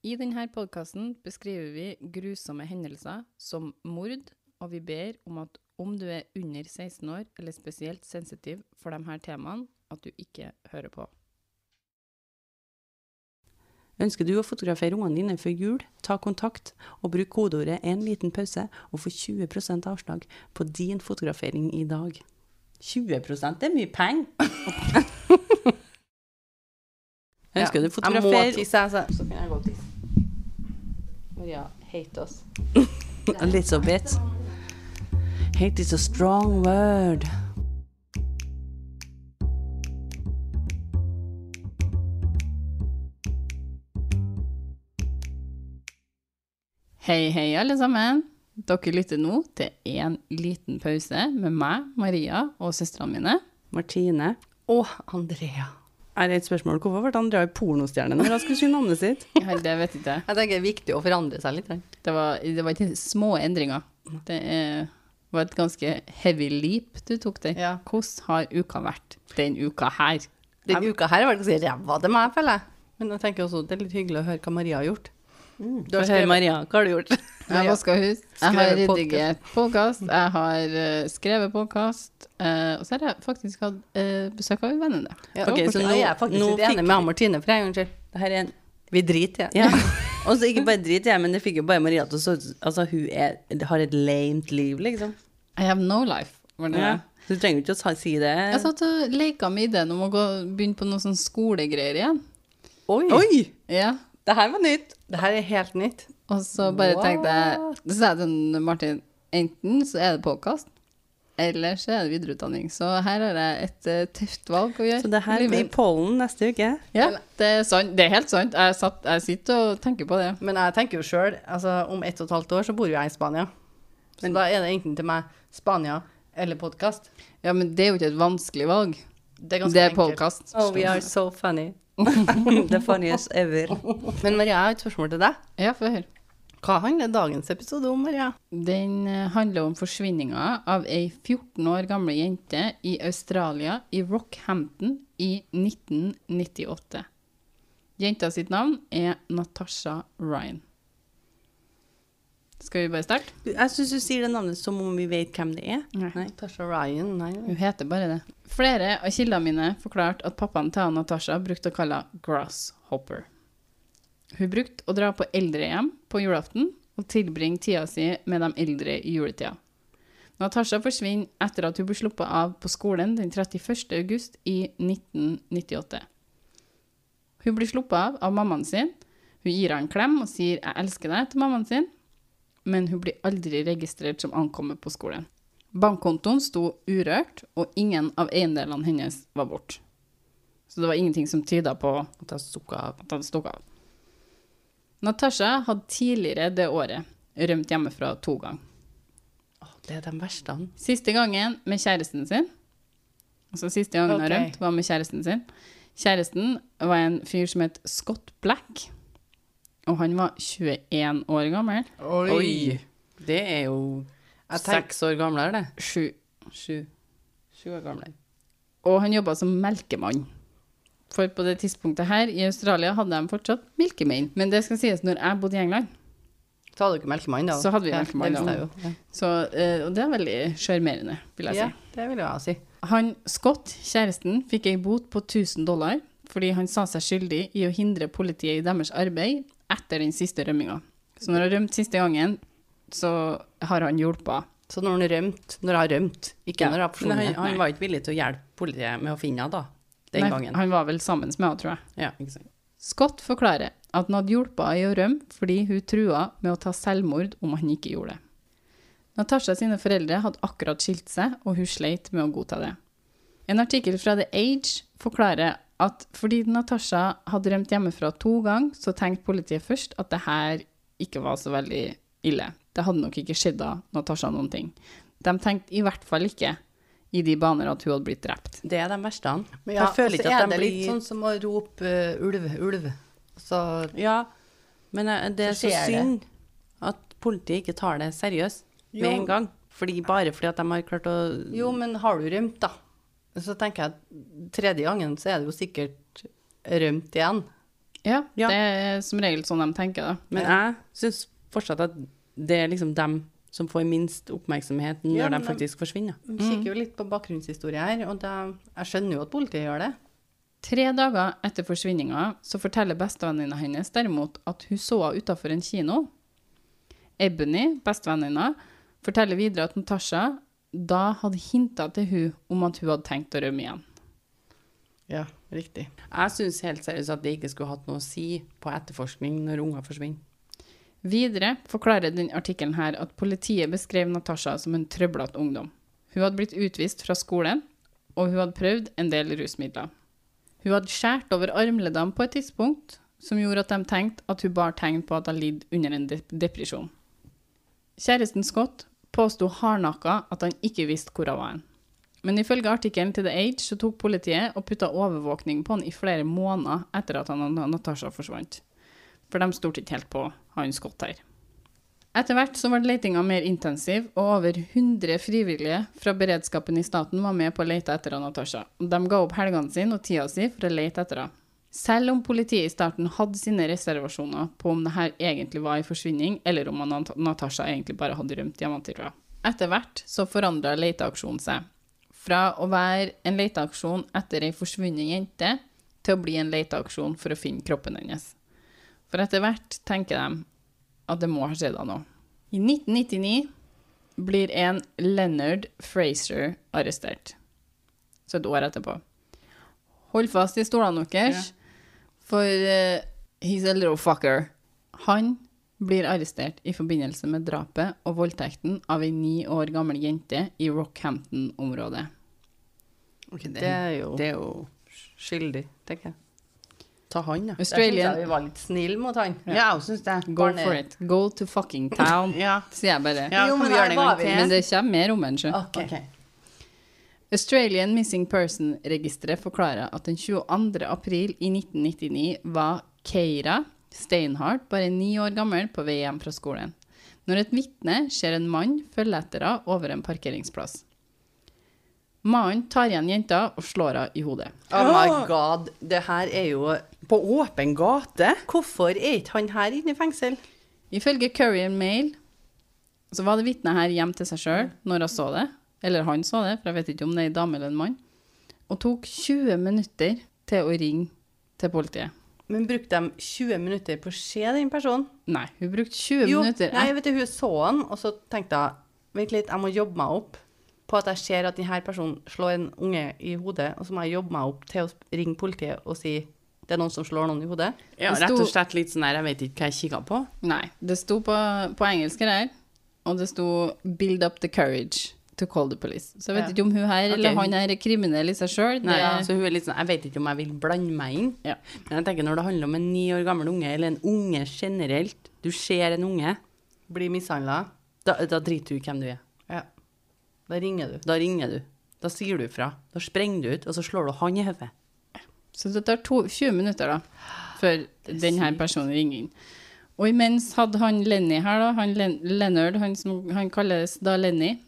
I denne podkasten beskriver vi grusomme hendelser som mord, og vi ber om at om du er under 16 år eller spesielt sensitiv for disse temaene, at du ikke hører på. Ønsker du å fotografere ungene dine før jul, ta kontakt og bruk kodeordet 'en liten pause' og få 20% avslag på din fotografering i dag. 20 det er mye penger! Ønsker du å fotografere Jeg må tisse, jeg, så, så kan jeg gå og tisse. Maria hater oss. A little bit. Hate is a strong word. Hei, hei, alle sammen. Dere lytter nå til en liten pause med meg, Maria, og søstrene mine. Martine. Og Andrea. Er det et spørsmål? Hvorfor ble han Andrea pornostjerne når han skulle si navnet sitt? Ja, Det vet jeg ikke. Jeg tenker det er viktig å forandre seg litt. Det var, det var ikke små endringer. Det er, var et ganske heavy leap du tok der. Ja. Hvordan har uka vært den uka her? Den uka her var det ganske ræva til meg, føler jeg. Men jeg tenker også det er litt hyggelig å høre hva Maria har gjort. Du har skrevet Maria, hva har du gjort? Jeg har vaska hus, jeg har redigert podkast, jeg har eh, skrevet podkast, og så har jeg faktisk hatt eh, besøk av vennene. Ja, Ok, så nå- jeg er faktisk nå enig med Martine for en gangs skyld. Det her er en Vi driter i. Ja. Og så ikke bare driter jeg, men det fikk jo bare Maria til å så Altså, hun er, har et lamet liv, liksom. I have no life. Var det Ja. Du trenger jo ikke å si det. Jeg satt og leka med ideen om å gå, begynne på noe sånn skolegreier igjen. Oi! Oi! Ja. Det her var nytt. Det her er helt nytt. Og så bare tenkte jeg Så sa jeg til Martin enten så er det podkast, eller så er det videreutdanning. Så her har jeg et eh, tøft valg å gjøre. Så det her blir pollen neste uke. Ja, det er, sant. det er helt sant. Jeg, satt, jeg sitter og tenker på det. Men jeg tenker jo sjøl, altså om ett og et halvt år så bor jo jeg i Spania. Så da er det enten til meg Spania eller podkast. Ja, men det er jo ikke et vanskelig valg. Det er ganske Det er enkelt. podkast. Oh, we are so funny. The funniest ever. Men Maria, jeg har et spørsmål til deg. Ja, få høre. Hva handler dagens episode om, Maria? Den eh, handler om forsvinninga av ei 14 år gamle jente i Australia, i Rockhampton, i 1998. Jenta sitt navn er Natasha Ryan. Skal vi bare starte? Jeg syns du sier det navnet som om vi vet hvem det er. Nei. Tasha Ryan? Nei. Hun heter bare det. Flere av kildene mine forklarte at pappaen til Natasha brukte å kalle henne Grasshopper. Hun brukte å dra på eldrehjem på julaften og tilbringe tida si med de eldre i juletida. Natasha forsvinner etter at hun ble sluppet av på skolen den 31. august i 1998. Hun blir sluppet av av mammaen sin. Hun gir henne en klem og sier 'jeg elsker deg' til mammaen sin, men hun blir aldri registrert som ankommet på skolen. Bankkontoen sto urørt, og ingen av eiendelene hennes var borte. Så det var ingenting som tyda på At jeg stukket av. av. Natasha hadde tidligere det året rømt hjemmefra to ganger. Det er de verste. Siste gangen med kjæresten sin. Altså siste gangen hun har rømt, var med kjæresten sin. Kjæresten var en fyr som het Scott Black, og han var 21 år gammel. Oi! Det er jo seks år gamlere, det. Sju. Sju. Sju år gamlere. Og han jobba som melkemann. For på det tidspunktet her i Australia hadde de fortsatt melkemenn. Men det skal sies, når jeg bodde i England, Så hadde dere melkemann, da? Så hadde vi melkemann, ja, da. Ja. så, eh, og det er veldig sjarmerende, vil jeg si. Ja, det vil jeg si. Han Scott, kjæresten, fikk ei bot på 1000 dollar fordi han sa seg skyldig i å hindre politiet i deres arbeid etter den siste rømminga. Så når han rømte siste gangen, så har han hjulpet. Så når han rømte, når jeg har rømt, ikke Ja, når jeg har Men han, han var ikke villig til å hjelpe politiet med å finne henne da, den Nei, gangen. Han var vel sammen med henne, tror jeg. Ja, ikke sant. Scott forklarer at han hadde hjulpet henne i å rømme fordi hun trua med å ta selvmord om han ikke gjorde det. Natasha sine foreldre hadde akkurat skilt seg, og hun sleit med å godta det. En artikkel fra The Age forklarer at fordi Natasha hadde rømt hjemmefra to ganger, så tenkte politiet først at det her ikke var så veldig ille. Det hadde nok ikke skjedd av Natasha noen ting. De tenkte i hvert fall ikke i de baner at hun hadde blitt drept. Det er de verste. Men ja, jeg føler ikke at ikke blir... at de det litt sånn som å rope uh, ulv, ulv. Så Ja, men uh, det er Så så det. synd at politiet ikke tar det seriøst med Jo. en gang. Fordi bare fordi at de har klart å Jo, men har du rømt, da? Så tenker jeg at tredje gangen så er det jo sikkert rømt igjen. Ja, Ja. det er som regel sånn de tenker, da. Men jeg syns fortsatt at det er liksom dem som får minst oppmerksomhet når Ja, de de- faktisk forsvinner. Vi kikker jo litt på bakgrunnshistorie her, og da, jeg skjønner jo at politiet gjør det. Tre dager etter forsvinninga så forteller bestevenninna hennes derimot at hun så henne utafor en kino. Ebony, bestevenninna, forteller videre at Natasha da hadde hinta til hun om at hun hadde tenkt å rømme igjen. Ja, riktig. Jeg syns helt seriøst at det ikke skulle hatt noe å si på etterforskning når unger forsvinner. Videre forklarer den artikkelen her at politiet beskrev Natasha som en trøblete ungdom. Hun hadde blitt utvist fra skolen, og hun hadde prøvd en del rusmidler. Hun hadde skåret over armleddene på et tidspunkt som gjorde at de tenkte at hun bar tegn på at hun lidd under en dep depresjon. Kjæresten Scott påsto hardnakka at han ikke visste hvor hun var. Men ifølge artikkelen til The Age så tok politiet og putta overvåkning på han i flere måneder etter at han og Natasha forsvant. For de stolte ikke helt på han Scott her. Etter hvert så ble letinga mer intensiv, og over 100 frivillige fra beredskapen i staten var med på å lete etter Natasha. De ga opp helgene sine og tida si for å lete etter henne. Selv om politiet i starten hadde sine reservasjoner på om det her egentlig var en forsvinning, eller om Natasha egentlig bare hadde rømt hjemmefra. Etter hvert så forandra leteaksjonen seg. Fra å være en leteaksjon etter ei forsvunnet jente, til å bli en leteaksjon for å finne kroppen hennes. For etter hvert tenker de at det må ha skjedd henne noe. I 1999 blir en Leonard Fraser arrestert. Så et år etterpå. Hold fast i stolene deres, for uh, he's a little fucker. Han blir arrestert i forbindelse med drapet og voldtekten av ei ni år gammel jente i Rockhampton-området. Det er jo Det er jo skyldig, tenker jeg. Ta han, ja. Australian. jeg vi var litt snille mot han. Ja, jeg syns det. go for it. Go to fucking town, Ja. sier jeg bare. ja Jo, men det? Men det kommer mer om en, sjø. Ok. Australian Missing Person-registeret forklarer at den 22. april i 1999 var Keira Steinhardt bare ni år gammel på vei hjem fra skolen, når et vitne ser en mann følge etter henne over en parkeringsplass. Mannen tar igjen jenta og slår henne i hodet. Oh my god, det her er jo På åpen gate? Hvorfor er ikke han her inne i fengsel? Ifølge Courier Mail så var det vitnet her hjem til seg sjøl når hun så det. Eller han så det, for jeg vet ikke om det er en dame eller en mann. Og tok 20 minutter til å ringe til politiet. Men brukte de 20 minutter på å se den personen? Nei, hun brukte 20 Jo, minutter. nei, vet du, hun så han, og så tenkte jeg, vent litt, jeg må jobbe meg opp på at jeg ser at denne personen slår en unge i hodet, og så må jeg jobbe meg opp til å ringe politiet og si, det er noen som slår noen i hodet. Ja, sto, rett og slett litt sånn her, jeg vet ikke hva jeg kikka på. Nei, det sto på, på engelsk her, og det sto 'build up the courage to call the police'. Så jeg vet Ja. ikke om hun her eller han her er kriminell i seg sjøl. Nei, så hun litt sånn, Jeg vet ikke om jeg vil blande meg inn. Ja. Men jeg tenker når det handler om en ni år gammel unge, eller en unge generelt Du ser en unge, bli mishandla. da, da driter du i hvem du er. Ja. Da ringer du. Da ringer du. Da sier du fra. Da sprenger du ut, og så slår du han i hodet. Så det tar to, 20 minutter da, før denne personen ringer inn. Og imens hadde han Lenny her, da, han Len Leonard, han som han kalles da Lenny,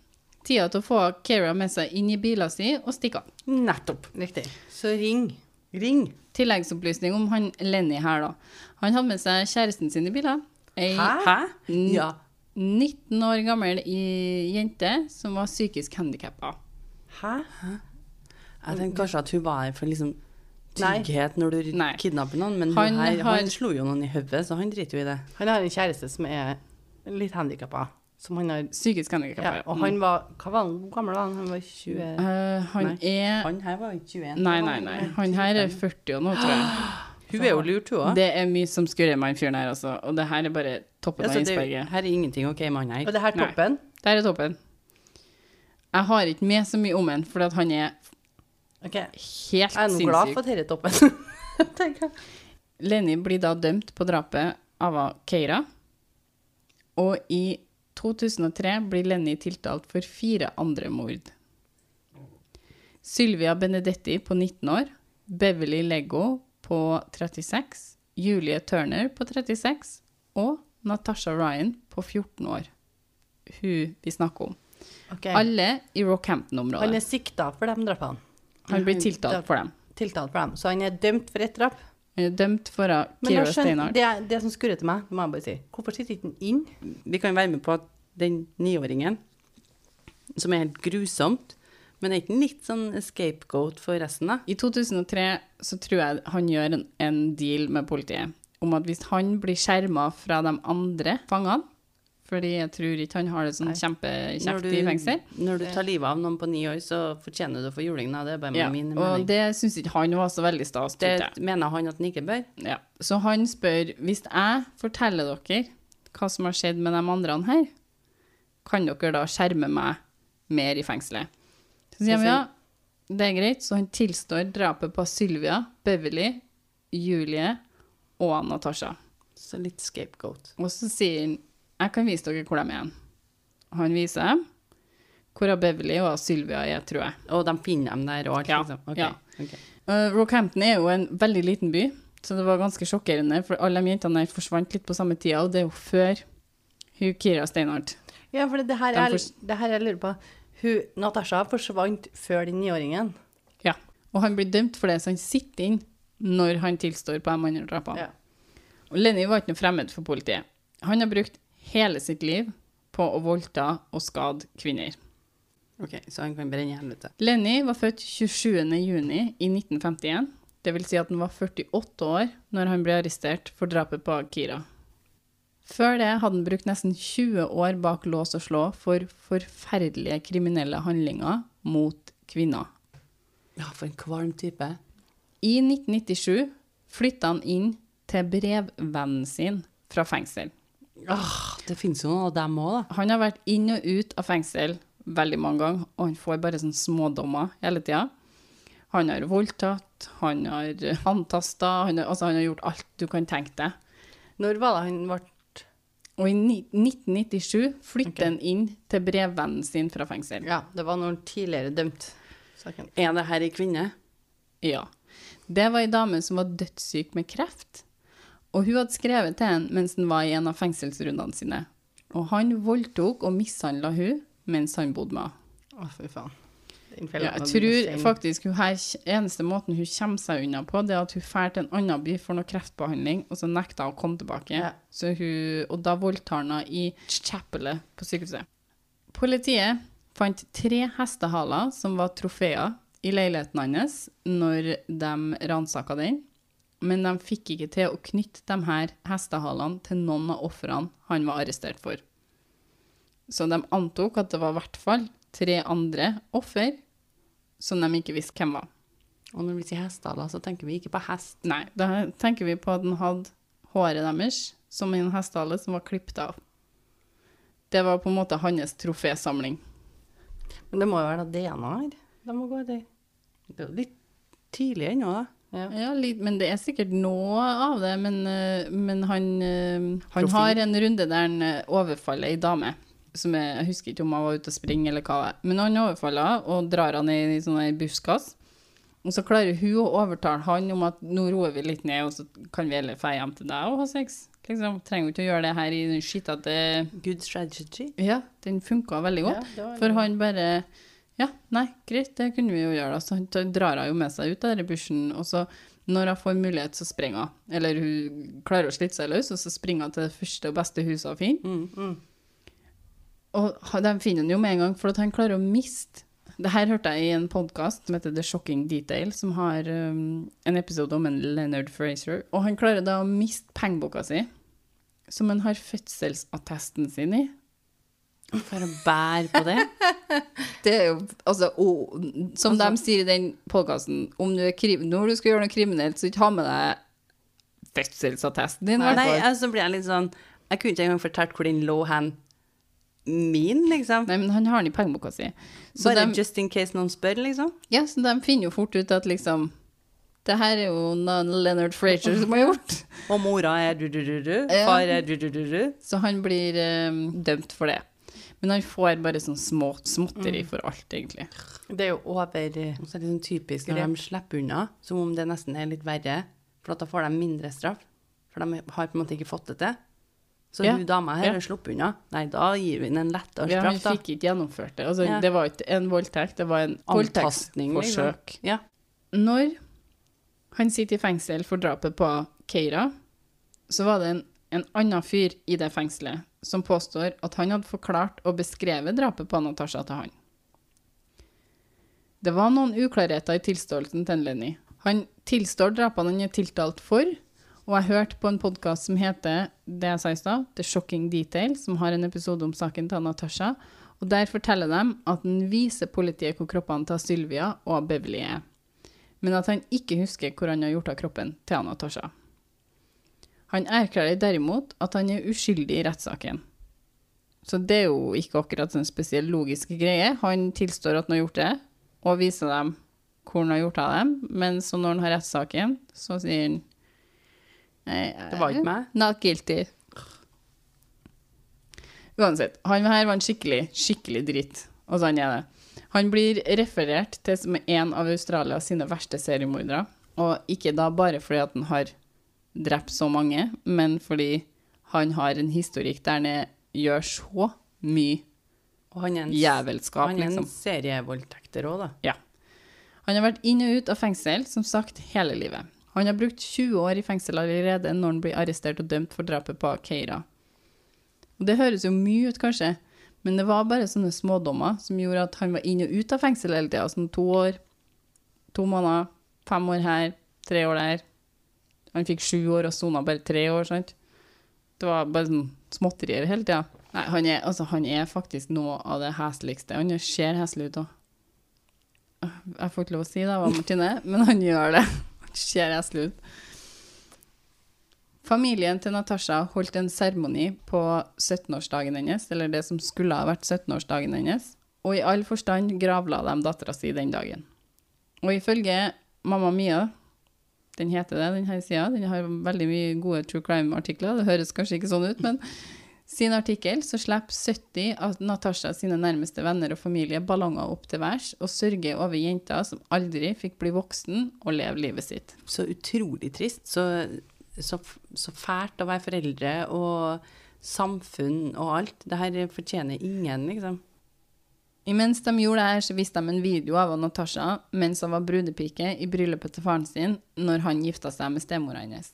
tida til å få Keira med seg inn i bilen sin og stikke av. Nettopp. Riktig. Så ring. Ring. Tilleggsopplysning om han Lenny her, da. Han hadde med seg kjæresten sin i bilen. Ei Hæ? Ja. 19 år gammel i jente som var psykisk handikappa. Hæ? Jeg tenkte kanskje at hun var her for liksom Nei. når du Nei. kidnapper noen, men Han han, her, har- han slo jo noen i hodet, så han driter jo i det. Han har en kjæreste som er litt handikappa. Som han har Psykisk handikappa. ja, Og han var Hva var han? Hvor gammel var han? Han var 20 uh, han Nei. er Han her var ikke 21. Nei, nei, nei. Han her er 40 og nå, tror jeg. Hun er jo lurt, hun òg. Det er mye som skurrer med han fyren her, altså. Og det her er bare toppen av isberget. det, her er ingenting ok med han her. Og det her Nei. toppen. her er toppen. Jeg har ikke med så mye om han, for at han er Ok. helt Jeg er nå glad for at dette er toppen. Lenny blir da dømt på drapet av Keira. Og i 2003 blir Lenny tiltalt for fire andre mord. Sylvia Benedetti på 19 år, Beverly Lego på 36, Julie Turner på 36 og Natasha Ryan på 14 år. Hun vi snakker om. Okay. Alle i Rockhampton-området. Han er sikta for de drapene. Han blir tiltalt for dem. Tiltalt for dem. Så han er dømt for ett drap. Er dømt for Men Kira Steinar. det, det som skurrer til meg, må jeg bare si. Hvorfor sitter ikke den inn? Vi kan være med på at den niåringen, som er helt grusomt, men er ikke litt sånn scapegoat for resten, da? I 2003 så tror jeg han gjør en, en deal med politiet om at hvis han blir skjerma fra de andre fangene, fordi jeg tror ikke han har det sånn kjempekjekt i fengsel, når du tar livet av noen på ni år, så fortjener du å få juling. Det er bare ja, min og det syns ikke han var så veldig stas. Det mener han at han ikke bør. Ja. Så han spør hvis jeg forteller dere hva som har skjedd med de andre her, kan dere da skjerme meg mer i fengselet? Så sier han ja, det er greit. Så han tilstår drapet på Sylvia, Beverly, Julie og Natasha. Så litt scapegoat. Og så sier han jeg kan vise dere hvor de er. hen». Han viser hvor Beverly og Sylvia er, tror jeg. Og de finner dem der og alt, Ja, liksom. Okay. ja. Okay. Uh, Rockhampton er jo en veldig liten by, så det var ganske sjokkerende, for alle de jentene der forsvant litt på samme tida, og det er jo før hun Kira Steinhardt. Ja, for det, det, her De er, det her jeg lurer på. Hun, Natasha forsvant før den niåringen. Ja. Og han blir dømt for det, så han sitter inn når han tilstår på de andre drapene. Ja. Og Lenny var ikke noe fremmed for politiet. Han har brukt hele sitt liv på å voldta og skade kvinner. Ok, så han kan brenne i helvete. Lenny var født 27. juni i 1951. Det vil si at han var 48 år når han ble arrestert for drapet på Kira. Før det hadde han brukt nesten 20 år bak lås og slå for forferdelige kriminelle handlinger mot kvinner. Ja, for en kvalm type. I 1997 flytta han inn til brevvennen sin fra fengsel. Ah, det finnes jo noen av dem òg, da. Han har vært inn og ut av fengsel veldig mange ganger, og han får bare sånne smådommer hele tida. Han har voldtatt, han har antasta, han, har- altså han har gjort alt du kan tenke deg. Når var det han ble Og i ni- 1997 flytter okay. han inn til brevvennen sin fra fengsel. Ja, det var når han tidligere dømt. Saken. Er det her ei kvinne? Ja. Det var ei dame som var dødssyk med kreft. Og hun hadde skrevet til ham mens han var i en av fengselsrundene sine. Og han voldtok og mishandla hun mens han bodde med henne. Å, fy faen. Ja, jeg tror faktisk hun her, eneste måten hun kommer seg unna på, det er at hun drar til en annen by for noe kreftbehandling, og så nekter hun å komme tilbake. Ja. Så hun, og da voldtar han henne i chapelet på sykehuset. Politiet fant tre hestehaler som var trofeer i leiligheten hans når de ransaka den, men de fikk ikke til å knytte de her hestehalene til noen av ofrene han var arrestert for. Så de antok at det var i hvert fall tre andre offer som de ikke visste hvem var. Og når vi sier hestehaler, så tenker vi ikke på hest. Nei, da tenker vi på at den hadde håret deres som en hestehale som var klippet av. Det var på en måte hans trofésamling. Men det må jo være DNA her. De må gå etter. Det er jo litt tidlig ennå, da. Ja. Ja, litt, men det er sikkert noe av det. Men, eh, men han, eh, han har en runde der han eh, overfaller ei dame. Som er, jeg husker ikke om han var ute og springe eller hva. Men han overfaller henne og drar han i, i sånn ei buskas. Og så klarer hun å overtale han om at nå roer vi litt ned, og så kan vi heller dra hjem til deg og ha sex. Liksom, trenger jo ikke å gjøre det her i den skittete Good strategy. Ja, den funka veldig godt. Ja, det var- For han bare Ja, nei, greit, det kunne vi jo gjøre. Så han drar hun jo med seg ut av denne bushen, og så når hun får mulighet, så springer hun. Eller hun klarer å slite seg løs, og så springer hun til det første og beste huset hun finner. Mm. Mm. Og de finner han jo med en gang, for han klarer å miste Det her hørte jeg i en podkast som heter The Shocking Detail, som har um, en episode om en Leonard Fraser. Og han klarer da å miste pengeboka si, som han har fødselsattesten sin i. For å bære på det. Det er jo Altså, o- som de sier i den podkasten, om du krim når du skal gjøre noe kriminelt, så ikke ha med deg fødselsattesten din, i hvert Nei, altså blir jeg litt sånn Jeg kunne ikke engang fortalt hvor den lå hen. Min, liksom. Nei, men han har den i pengeboka si. Så Bare de, just in case noen spør, liksom. ja, så de finner jo fort ut at liksom Det her er jo Leonard Frazier som har gjort. Og mora er du-du-du-du. Far er du-du-du-du. Så han blir um, dømt for det. Men han får bare sånn små småtteri for alt, egentlig. Det er jo over Og så er det sånn typisk når de slipper unna, som om det nesten er litt verre. For at da får de mindre straff. For de har på en måte ikke fått det til. Så Ja. hun dama her Ja. har sluppet unna. Nei, da gir vi henne en lettere Ja, da. Ja, hun fikk ikke gjennomført det. Altså, Ja. Det var ikke en voldtekt, det var en liksom. voldtektsforsøk. Ja. Når han sitter i fengsel for drapet på Keira, så var det en, en annen fyr i det fengselet som påstår at han hadde forklart og beskrevet drapet på Natasha til han. Det var noen uklarheter i tilståelsen til Lenny. Han tilstår drapene han er tiltalt for, og jeg hørte på en podkast som heter det jeg sa i stad, The Shocking Detail, som har en episode om saken til Natasha, og der forteller de at han viser politiet hvor kroppene til Sylvia og Beverly er, men at han ikke husker hvor han har gjort av kroppen til Natasha. Han erklærer derimot at han er uskyldig i rettssaken. Så det er jo ikke akkurat en spesiell logisk greie. Han tilstår at han har gjort det, og viser dem hvor han har gjort av dem, men så når han har rettssaken, så sier han Det var ikke meg. Not guilty. Uansett, han her var en skikkelig, skikkelig dritt. Og sånn er det. Han blir referert til som en av Australias sine verste seriemordere. Og ikke da bare fordi at han har drept så mange, men fordi han har en historikk der han gjør så mye Og han er en, jævelskap, han er en liksom. serievoldtekter òg, da. Ja. Han har vært inn og ut av fengsel, som sagt, hele livet. Han har brukt 20 år i fengsel allerede når han blir arrestert og dømt for drapet på Keira. Og det høres jo mye ut, kanskje, men det var bare sånne smådommer som gjorde at han var inn og ut av fengsel hele tida. Sånn to år, to måneder, fem år her, tre år der. Han fikk sju år og sona bare tre år, sant. Det var bare sånn småtterier hele tida. Nei, han er, altså, han er faktisk noe av det hesligste. Han ser heslig ut òg. Jeg får ikke lov å si det, hva, Martine, men han gjør det. Han ser heslig ut. Familien til Natasha holdt en seremoni på 17-årsdagen hennes, eller det som skulle ha vært 17-årsdagen hennes, og i all forstand gravla de dattera si den dagen. Og ifølge Mamma Mia, den heter det, den her sida, den har veldig mye gode true crime-artikler, det høres kanskje ikke sånn ut, men sin artikkel så slipper 70 av Natasha sine nærmeste venner og familie ballonger opp til værs og sørger over jenta som aldri fikk bli voksen og leve livet sitt. Så utrolig trist. Så, så, så fælt å være foreldre og samfunn og alt. Det her fortjener ingen, liksom. Imens de gjorde det her, så viste de en video av Natasha mens hun var brudepike i bryllupet til faren sin når han gifta seg med stemora hennes.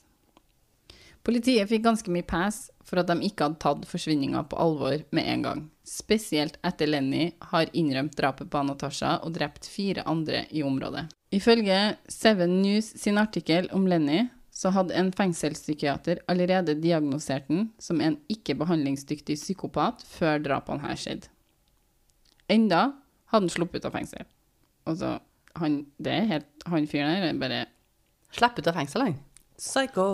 Politiet fikk ganske mye pass for at de ikke hadde tatt forsvinninga på alvor med en gang. Spesielt etter Lenny har innrømt drapet på Natasha og drept fire andre i området. Ifølge Seven News sin artikkel om Lenny så hadde en fengselspsykiater allerede diagnosert den som en ikke behandlingsdyktig psykopat før drapene her skjedde. Enda hadde han sluppet ut av fengsel. Altså, han, det er helt, han fyren der er bare Slipp ut av fengsel, han. Psycho.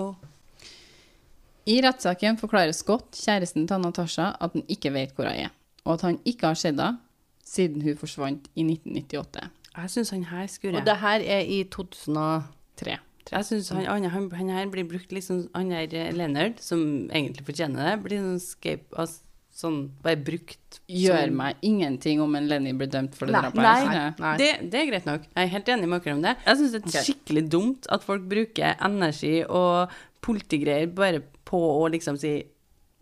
I rettssaken forklarer Scott, kjæresten til Natasha, at han ikke vet hvor hun er, og at han ikke har sett henne siden hun forsvant i 1998. Jeg syns han her skurrer. Og det her er i 2003. Jeg synes han, han, han, han her blir brukt litt sånn Han her eh, Leonard, som egentlig fortjener det, blir sånn scape... Altså, sånn bare brukt Gjør som- meg ingenting om en Lenny blir dømt for det drapet. Nei, nei. Nei. Det, det er greit nok. Jeg er helt enig med dere om det. Jeg syns det er okay. skikkelig dumt at folk bruker energi og politigreier bare på å liksom si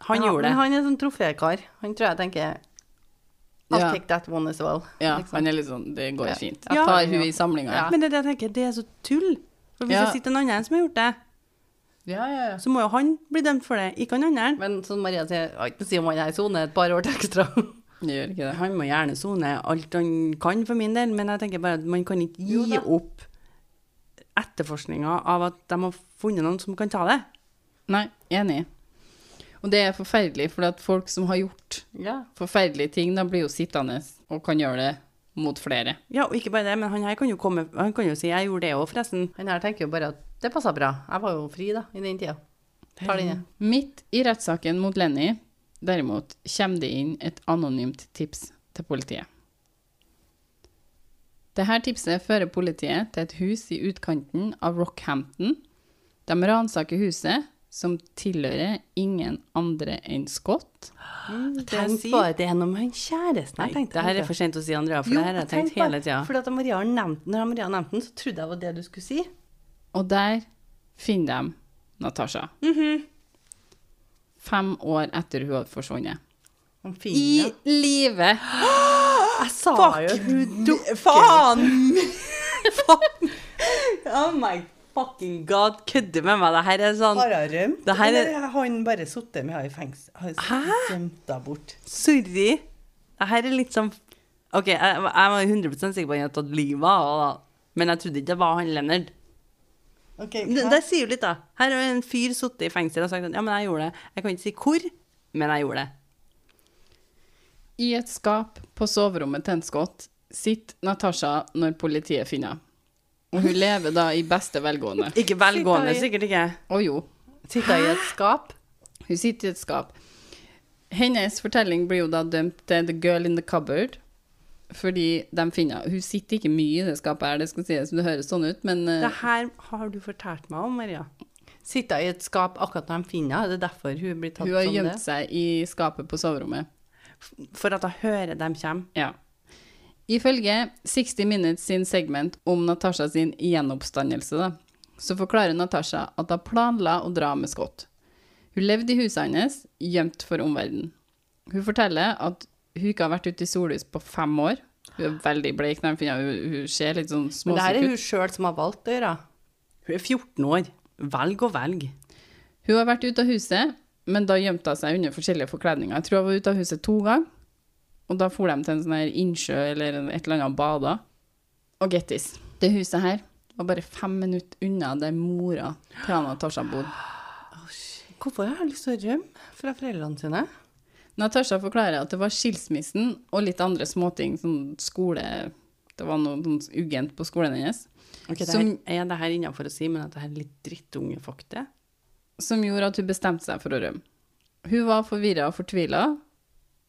Han Ja, gjorde det. Men han er sånn trofékar. Han tror jeg tenker I'll Ja. take that one as well. Ja, liksom. han er litt sånn Det går Ja. fint. Jeg tar ja. hun i samlinga. Ja. Men det er det jeg tenker, det er så tull. For hvis Ja. det sitter en annen som har gjort det, Ja, ja, ja. så må jo han bli dømt for det, ikke han andre. Men som Maria sier, jeg har ikke si om han er i sone et par år til ekstra. Det gjør ikke det. Han må gjerne sone alt han kan for min del, men jeg tenker bare at man kan ikke gi opp etterforskninga av at de har funnet noen som kan ta det. Nei, enig. Og det er forferdelig, for at folk som har gjort Ja. forferdelige ting, da blir jo sittende og kan gjøre det mot flere. Ja, og ikke bare det, men han her kan jo komme Han kan jo si 'jeg gjorde det òg', forresten. Han her tenker jo bare at det passa bra. Jeg var jo fri da, i den tida. Tar den inne. Midt i rettssaken mot Lenny, derimot, kommer det inn et anonymt tips til politiet. Dette tipset fører politiet til et hus i utkanten av Rockhampton. De ransaker huset, som tilhører ingen andre enn Scott. Det Tenk bare det er noe med han kjæresten. Nei, tenkte det her er for sent å si, Andrea, for Jo, det her har jeg tenkt bare- hele tida. For da Maria nevnte, nevnt, når Maria den, så trodde jeg det var det du skulle si. Og der finner de Natasha. Mhm. Fem år etter hun hadde forsvunnet. I finner live! Jeg sa jo hun dukker Faen! Faen! Oh my fucking god, kødder med meg. Det her er sånn Har hun rømt? Det her er- Eller har han bare sittet med henne i fengsel? Har gjemt henne bort? Sorry. Det her er litt sånn OK, jeg, jeg var 100% sikker på at han hadde tatt livet av henne. Men jeg trodde ikke det var han Leonard. Ok, Det, det sier jo litt, da. Her har en fyr sittet i fengsel og sagt at ja, men jeg gjorde det. Jeg kan ikke si hvor, men jeg gjorde det. I et skap på soverommet til en skott sitter Natasha når politiet finner henne. Og hun lever da i beste velgående. Ikke velgående, i- sikkert ikke. Å jo, Sitter i et skap? hun sitter i et skap. Hennes fortelling blir jo da dømt til The Girl in the Cupboard, fordi de finner. Hun sitter ikke mye i det skapet her, det skal sies, det høres sånn ut, men uh, Det her har du fortalt meg om, Maria. Sitter i et skap akkurat når de finner henne? Er det derfor hun blir tatt som det? hun har gjemt det? seg i skapet på soverommet. For at jeg hører dem komme. Ja. Ifølge 60 Minutes sin segment om Natasha sin gjenoppstandelse, da, så forklarer Natasha at hun planla å dra med Scott. Hun levde i huset hans, gjemt for omverdenen. Hun forteller at hun ikke har vært ute i sollys på fem år. Hun er veldig bleik når finner. Hun, hun ser litt sånn Men det her er hun ut. sjøl som har valgt å gjøre. Hun er 14 år. Velg og velg. Hun har vært ute av huset, men da gjemte hun seg under forskjellige forkledninger. Jeg tror hun var ute av huset to ganger, og da for de til en sånn her innsjø eller et eller annet og bada. Og gettis. det huset her var bare fem minutter unna der mora til Anna Tasha bodde. Hvorfor har jeg lyst til å rømme fra foreldrene sine? Natasha forklarer at det var skilsmissen og litt andre småting, sånn skole Det var noe sånn uggent på skolen hennes, Ok, det Som- her, er det her innafor å si, men at det her er litt drittungefakte? som gjorde at hun bestemte seg for å rømme. Hun var forvirra og fortvila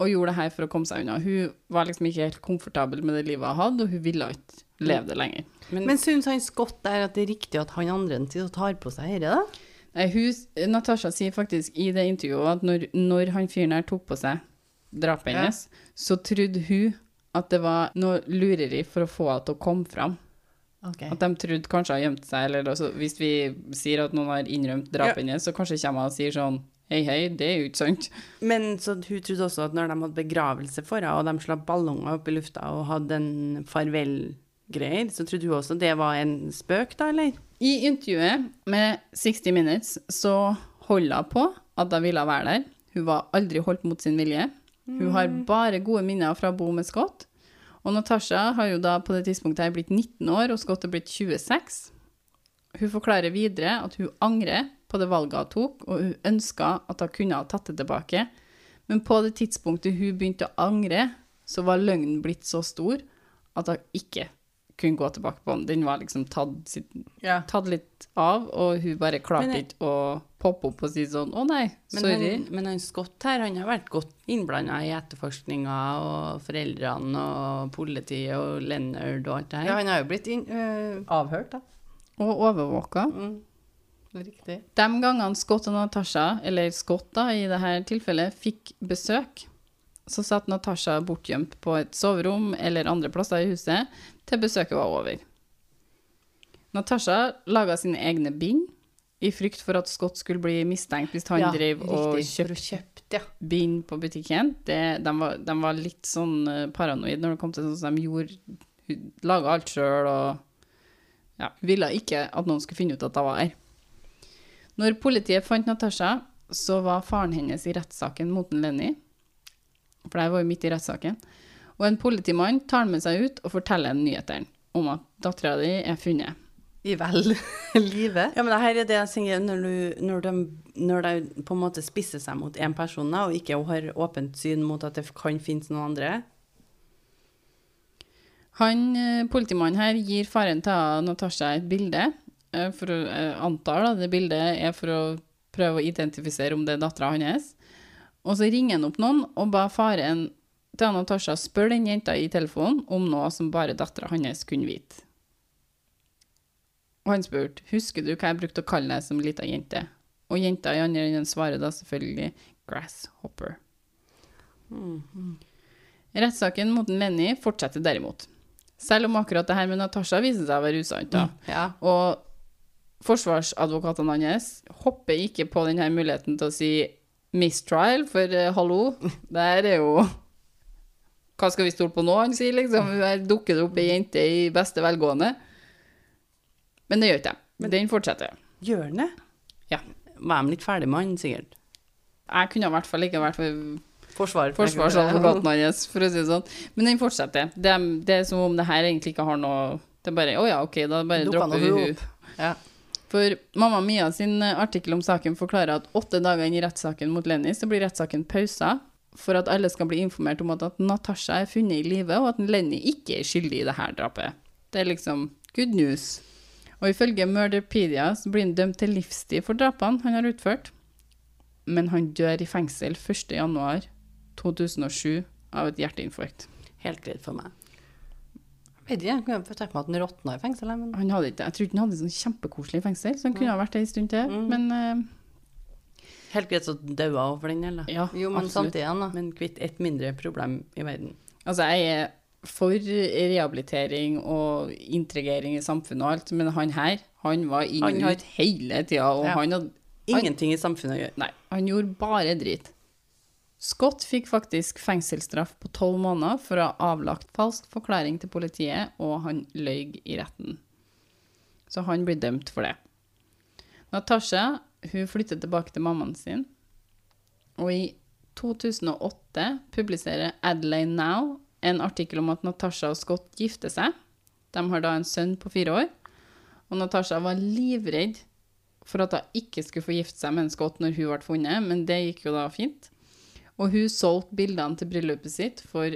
og gjorde det her for å komme seg unna. Hun var liksom ikke helt komfortabel med det livet hun hadde, og hun ville ikke leve det lenger. Men, Men syns han Scott der at det er riktig at han andre tar på seg dette, da? Nei, hun, Natasha sier faktisk i det intervjuet at når, når han fyren her tok på seg drapet Ja. så trodde hun at det var noe lureri for å få henne til å komme fram. At de trodde kanskje hun gjemte seg, eller altså, hvis vi sier at noen har innrømt drapet hennes, så kanskje kommer hun og sier sånn Hei, hei, det er jo ikke sant. men så hun trodde også at når de hadde begravelse for henne, og de slapp ballonger opp i lufta og hadde en farvel-greier, så trodde hun også det var en spøk, da, eller? I intervjuet med 60 Minutes så holder hun på at hun ville være der. Hun var aldri holdt mot sin vilje. Hun har bare gode minner fra å bo med Scott. Og Natasha har jo da på det tidspunktet her blitt 19 år, og Scott er blitt 26. Hun forklarer videre at hun angrer på det valget hun tok, og hun ønska at hun kunne ha tatt det tilbake. Men på det tidspunktet hun begynte å angre, så var løgnen blitt så stor at hun ikke kunne gå tilbake på den. Den var liksom tatt, sitt, Ja. tatt litt av, og hun bare klarte Men ikke å poppe opp og si sånn 'Å nei, Men sorry'. han, men han Scott her, han har vært godt innblanda i etterforskninga, og foreldrene og politiet og Leonard og alt det her. Ja, han har jo blitt inn, øh, avhørt, da. Og overvåka. Mm. Riktig. De gangene Scott og Natasha, eller Scott da, i dette tilfellet, fikk besøk, så satt Natasha bortgjemt på et soverom eller andre plasser i huset til besøket var over. Natasha laga sine egne bind i frykt for at Scott skulle bli mistenkt hvis han Ja, drev og kjøpte kjøpt, ja. bind på butikken. Det, de, var, de var litt sånn eh, paranoid når det kom til sånn som de gjorde laga alt sjøl og ja, ville ikke at noen skulle finne ut at hun var her. Når politiet fant Natasha, så var faren hennes i rettssaken mot en Lenny. For de var jo midt i rettssaken. Og en politimann tar med seg ut og forteller nyhetene om at dattera di er funnet. I vel live. Ja, men det her er det jeg sier, når, du, når, de, når de på en måte spisser seg mot én person, og ikke har åpent syn mot at det kan finnes noen andre. Han, eh, politimannen her gir faren til Natasha et bilde. Eh, For å eh, antar da, det bildet er for å prøve å identifisere om det er dattera hans. Og så ringer han opp noen og ba faren til Natasha spørre den jenta i telefonen om noe som bare dattera hans kunne vite. Og han spurte husker du hva jeg brukte å kalle deg som lita jente. Og jenta i andre enden svarer da selvfølgelig grasshopper. Rettssaken mot en Lenny fortsetter derimot. Selv om akkurat det her med Natasha viser seg å være usant. da. Ja. Og forsvarsadvokatene hans hopper ikke på denne muligheten til å si mistrial, for uh, hallo, det her er jo Hva skal vi stole på nå, han sier liksom. Her dukker det opp ei jente i beste velgående. Men det gjør ikke de. Den fortsetter. Gjør den det? Ja. Var de litt ferdig med han, sikkert? Jeg kunne i hvert fall ikke vært for Forsvar. forsvarsadvokaten hans, for å si det sånn. Men den fortsetter. Det, er- det er som om det her egentlig ikke har noe Det er bare Å ja, OK, da bare Dukka dropper vi opp. Ja. For Mamma Mia sin eh, artikkel om saken forklarer at åtte dager inn i rettssaken mot Lenny, så blir rettssaken pausa for at alle skal bli informert om at, at Natasha er funnet i live, og at Lenny ikke er skyldig i det her drapet. Det er liksom good news. Og ifølge Murderpedia så blir han dømt til livstid for drapene han har utført. Men han dør i fengsel 1.1.2007 av et hjerteinfarkt. Helt greit for meg. Vet ikke, jeg kunne tenkt meg at han råtna i fengsel. Men... Han hadde ikke, jeg tror ikke han hadde sånn kjempekoselig fengsel, så han kunne ha vært det en stund til. Men uh... Helt greit så daua over den, eller? ja, Jo, men absolutt. samtidig igjen, da. Men kvitt et mindre problem i verden. Altså, jeg er for rehabilitering og integrering i samfunnet og alt, men han her, han var inn og ut hele tida, og Ja. han hadde Ingenting i samfunnet å gjøre. Nei, han gjorde bare drit. Scott fikk faktisk fengselsstraff på tolv måneder for å ha avlagt falsk forklaring til politiet, og han løy i retten. Så han blir dømt for det. Natasha hun flyttet tilbake til mammaen sin, og i 2008 publiserer Adelaide Now en artikkel om at Natasha og Scott gifter seg. De har da en sønn på fire år, og Natasha var livredd for at hun ikke skulle få gifte seg med en Scott når hun ble funnet, men det gikk jo da fint. Og hun solgte bildene til bryllupet sitt for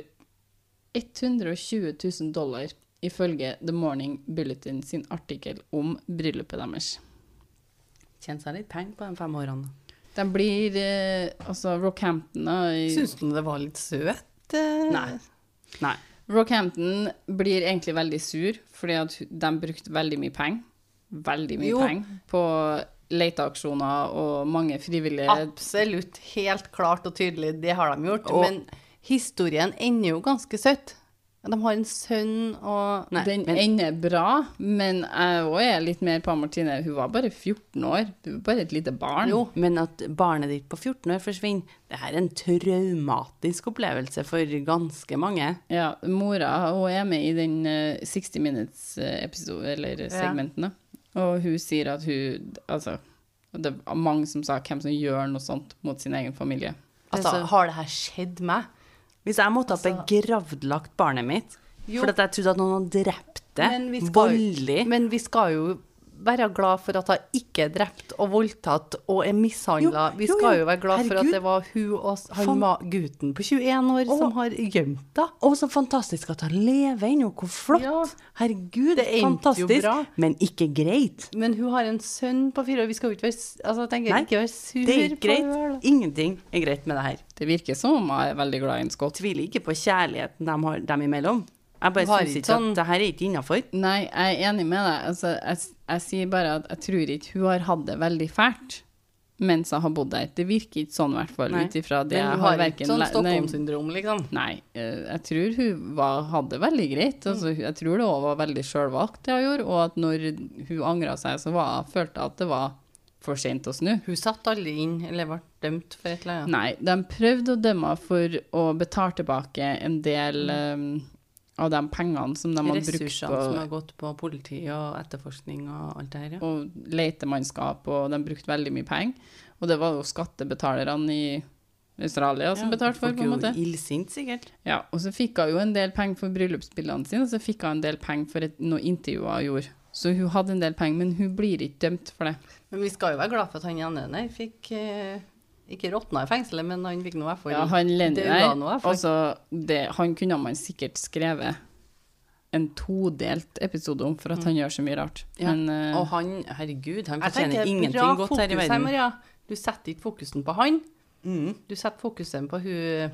120 000 dollar, ifølge The Morning Bulletin sin artikkel om bryllupet deres. Kjente seg litt penger på de fem årene. De blir eh, Altså, Rockhampton Syns du det var litt søt? eh? Nei. Nei. Rockhampton blir egentlig veldig sur, fordi de brukte veldig mye penger. Veldig mye penger på leteaksjoner og mange frivillige Absolutt. Helt klart og tydelig. Det har de gjort. Og- Men historien ender jo ganske søtt. De har en sønn og Nei, Den men- ender bra, men jeg òg er litt mer på Martine. Hun var bare 14 år. Du var bare et lite barn. Jo. Men at barnet ditt på 14 år forsvinner, det er en traumatisk opplevelse for ganske mange. Ja, mora hun er med i den eh, 60 minutes-episoden, eller segmenten, da. Og hun sier at hun Altså, det var mange som sa hvem som gjør noe sånt mot sin egen familie. Altså, har det her skjedd meg? Hvis jeg måtte ha begravdlagt barnet mitt Jo. fordi jeg trodde at noen hadde drept det, voldelig Men vi skal jo være glad for at hun ikke er drept og voldtatt og er mishandla. Vi skal jo. være glad for at det var hun og han gutten på 21 år og, som har gjemt henne. Og så fantastisk at han lever ennå. Hvor flott. Ja. Herregud, Det fantastisk. Men ikke greit. Men hun har en sønn på fire år. Vi skal jo ikke være, altså, tenker, Nei, ikke være sur Det er ikke på greit. Ingenting er greit med det her. Det virker som om jeg er veldig glad i en skott. Tviler ikke på kjærligheten de har dem imellom. Jeg bare syns ikke sånn- at det her er ikke innafor. Nei, jeg er enig med deg. Altså, jeg, jeg sier bare at jeg tror ikke hun har hatt det veldig fælt mens jeg har bodd der. Det virker ikke sånn, i hvert fall, ut ifra det jeg har verken sånn Stockholm-syndrom, liksom. Nei, eh, jeg tror hun var, hadde det veldig greit. Altså, jeg tror det også var veldig sjølvalgt det hun gjorde, og at når hun angra seg, så var, følte jeg at det var for sent å snu. Hun satt aldri inn, eller ble dømt for et eller annet. Nei, de prøvde å dømme henne for å betale tilbake en del eh, av de pengene som de hadde brukt på Ressursene som har gått på politi og etterforskning og alt det her. Ja. og letemannskap, og de brukte veldig mye penger. Og det var jo skattebetalerne i Australia som betalte for, på en måte. illsint, sikkert. Ja, og så fikk hun jo en del penger for bryllupsbildene sine, og så fikk hun en del penger for et, noe intervjuer hun gjorde. Så hun hadde en del penger, men hun blir ikke dømt for det. Men vi skal jo være glad for at han ene der fikk eh, ikke råtna i fengselet, men han fikk nå i hvert fall Ja, han Lenny Det der, altså, det, han kunne man sikkert skrevet en todelt episode om, for at han gjør så mye rart. Ja. Men eh, Og han, herregud, han fortjener ingenting godt her i verden. verden. Maria. Du setter ikke fokusen på han, Mm. du setter fokusen på hun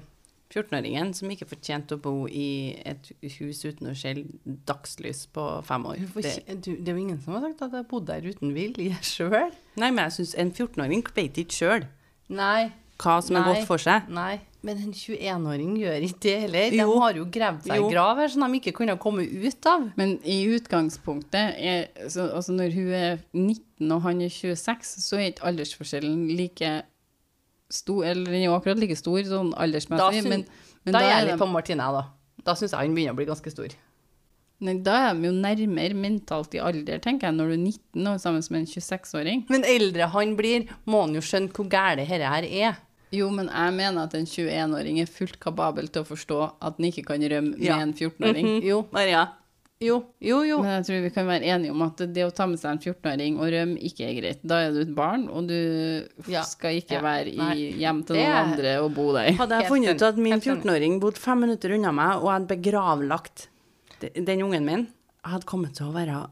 14-åringen som ikke fortjente å bo i et hus uten å skjelle dagslys på fem år. Det, du, det er jo ingen som har sagt at jeg har bodd der uten vilje sjøl. nei, men jeg syns en 14-åring vet ikke sjøl Nei. hva som er Nei. godt for seg. Nei, men en 21-åring gjør ikke det heller. De Jo. har jo gravd seg Jo. i grav her som de ikke kunne komme ut av. Men i utgangspunktet, er, så, altså når hun er 19 og han er 26, så er ikke aldersforskjellen like stor, eller den er jo akkurat like stor sånn Da, aldersmessig, syn- men, men da er jeg litt på Martine, da. Da syns jeg han begynner å bli ganske stor. Nei, da er de jo nærmere mentalt i alder, tenker jeg, når du er 19 og sammen med en 26-åring. Men eldre han blir, må han jo skjønne hvor gære dette her er. Jo, men jeg mener at en 21-åring er fullt kapabel til å forstå at den ikke kan rømme Ja. med en 14-åring. Jo, Maria, jo, jo. jo. Men jeg tror vi kan være enige om at det å ta med seg en 14-åring og rømme ikke er greit. Da er du et barn, og du Ja. skal ikke Ja. være i hjem til Det noen er- andre og bo der. hadde jeg funnet ut at min 14-åring bodde fem minutter unna meg, og jeg hadde begravlagt den ungen min, hadde kommet til å være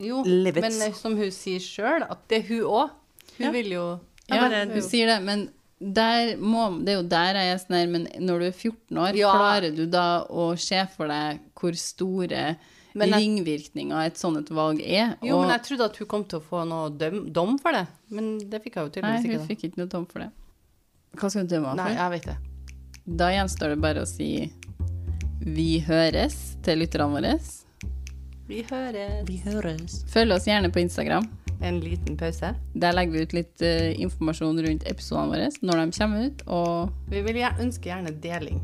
jo. livet. Men eh, som hun sier sjøl, at det er hun òg. Hun Ja. vil jo Ja, bare- du sier det, men der må, det er jo der jeg er sånn her, men når du er 14 år, Ja. klarer du da å se for deg hvor store Men jeg- ringvirkninger et sånt valg er? Jo, og, men jeg trodde at hun kom til å få noe døm, dom for det. Men det fikk hun jo Nei, tydeligvis hun ikke. da. fikk ikke noe dom for det. Hva skal hun dømme henne Nei, for? jeg vet det. Da gjenstår det bare å si vi høres til lytterne våre. Vi høres. Vi høres. Følg oss gjerne på Instagram. En liten pause. Der legger vi ut litt uh, informasjon rundt episodene våre når de kommer ut. Og Vi vil gjerne, ønske gjerne deling.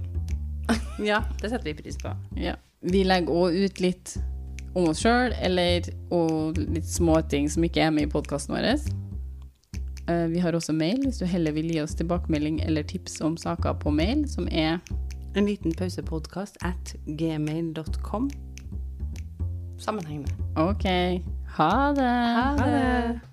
Ja, det setter vi pris på. ja, vi legger òg ut litt om oss sjøl, eller og litt småting som ikke er med i podkasten vår. Uh, vi har også mail, hvis du heller vil gi oss tilbakemelding eller tips om saker på mail, som er En liten pausepodkast at gmail.com. Sammenhengende. OK. Ha det. Ha det.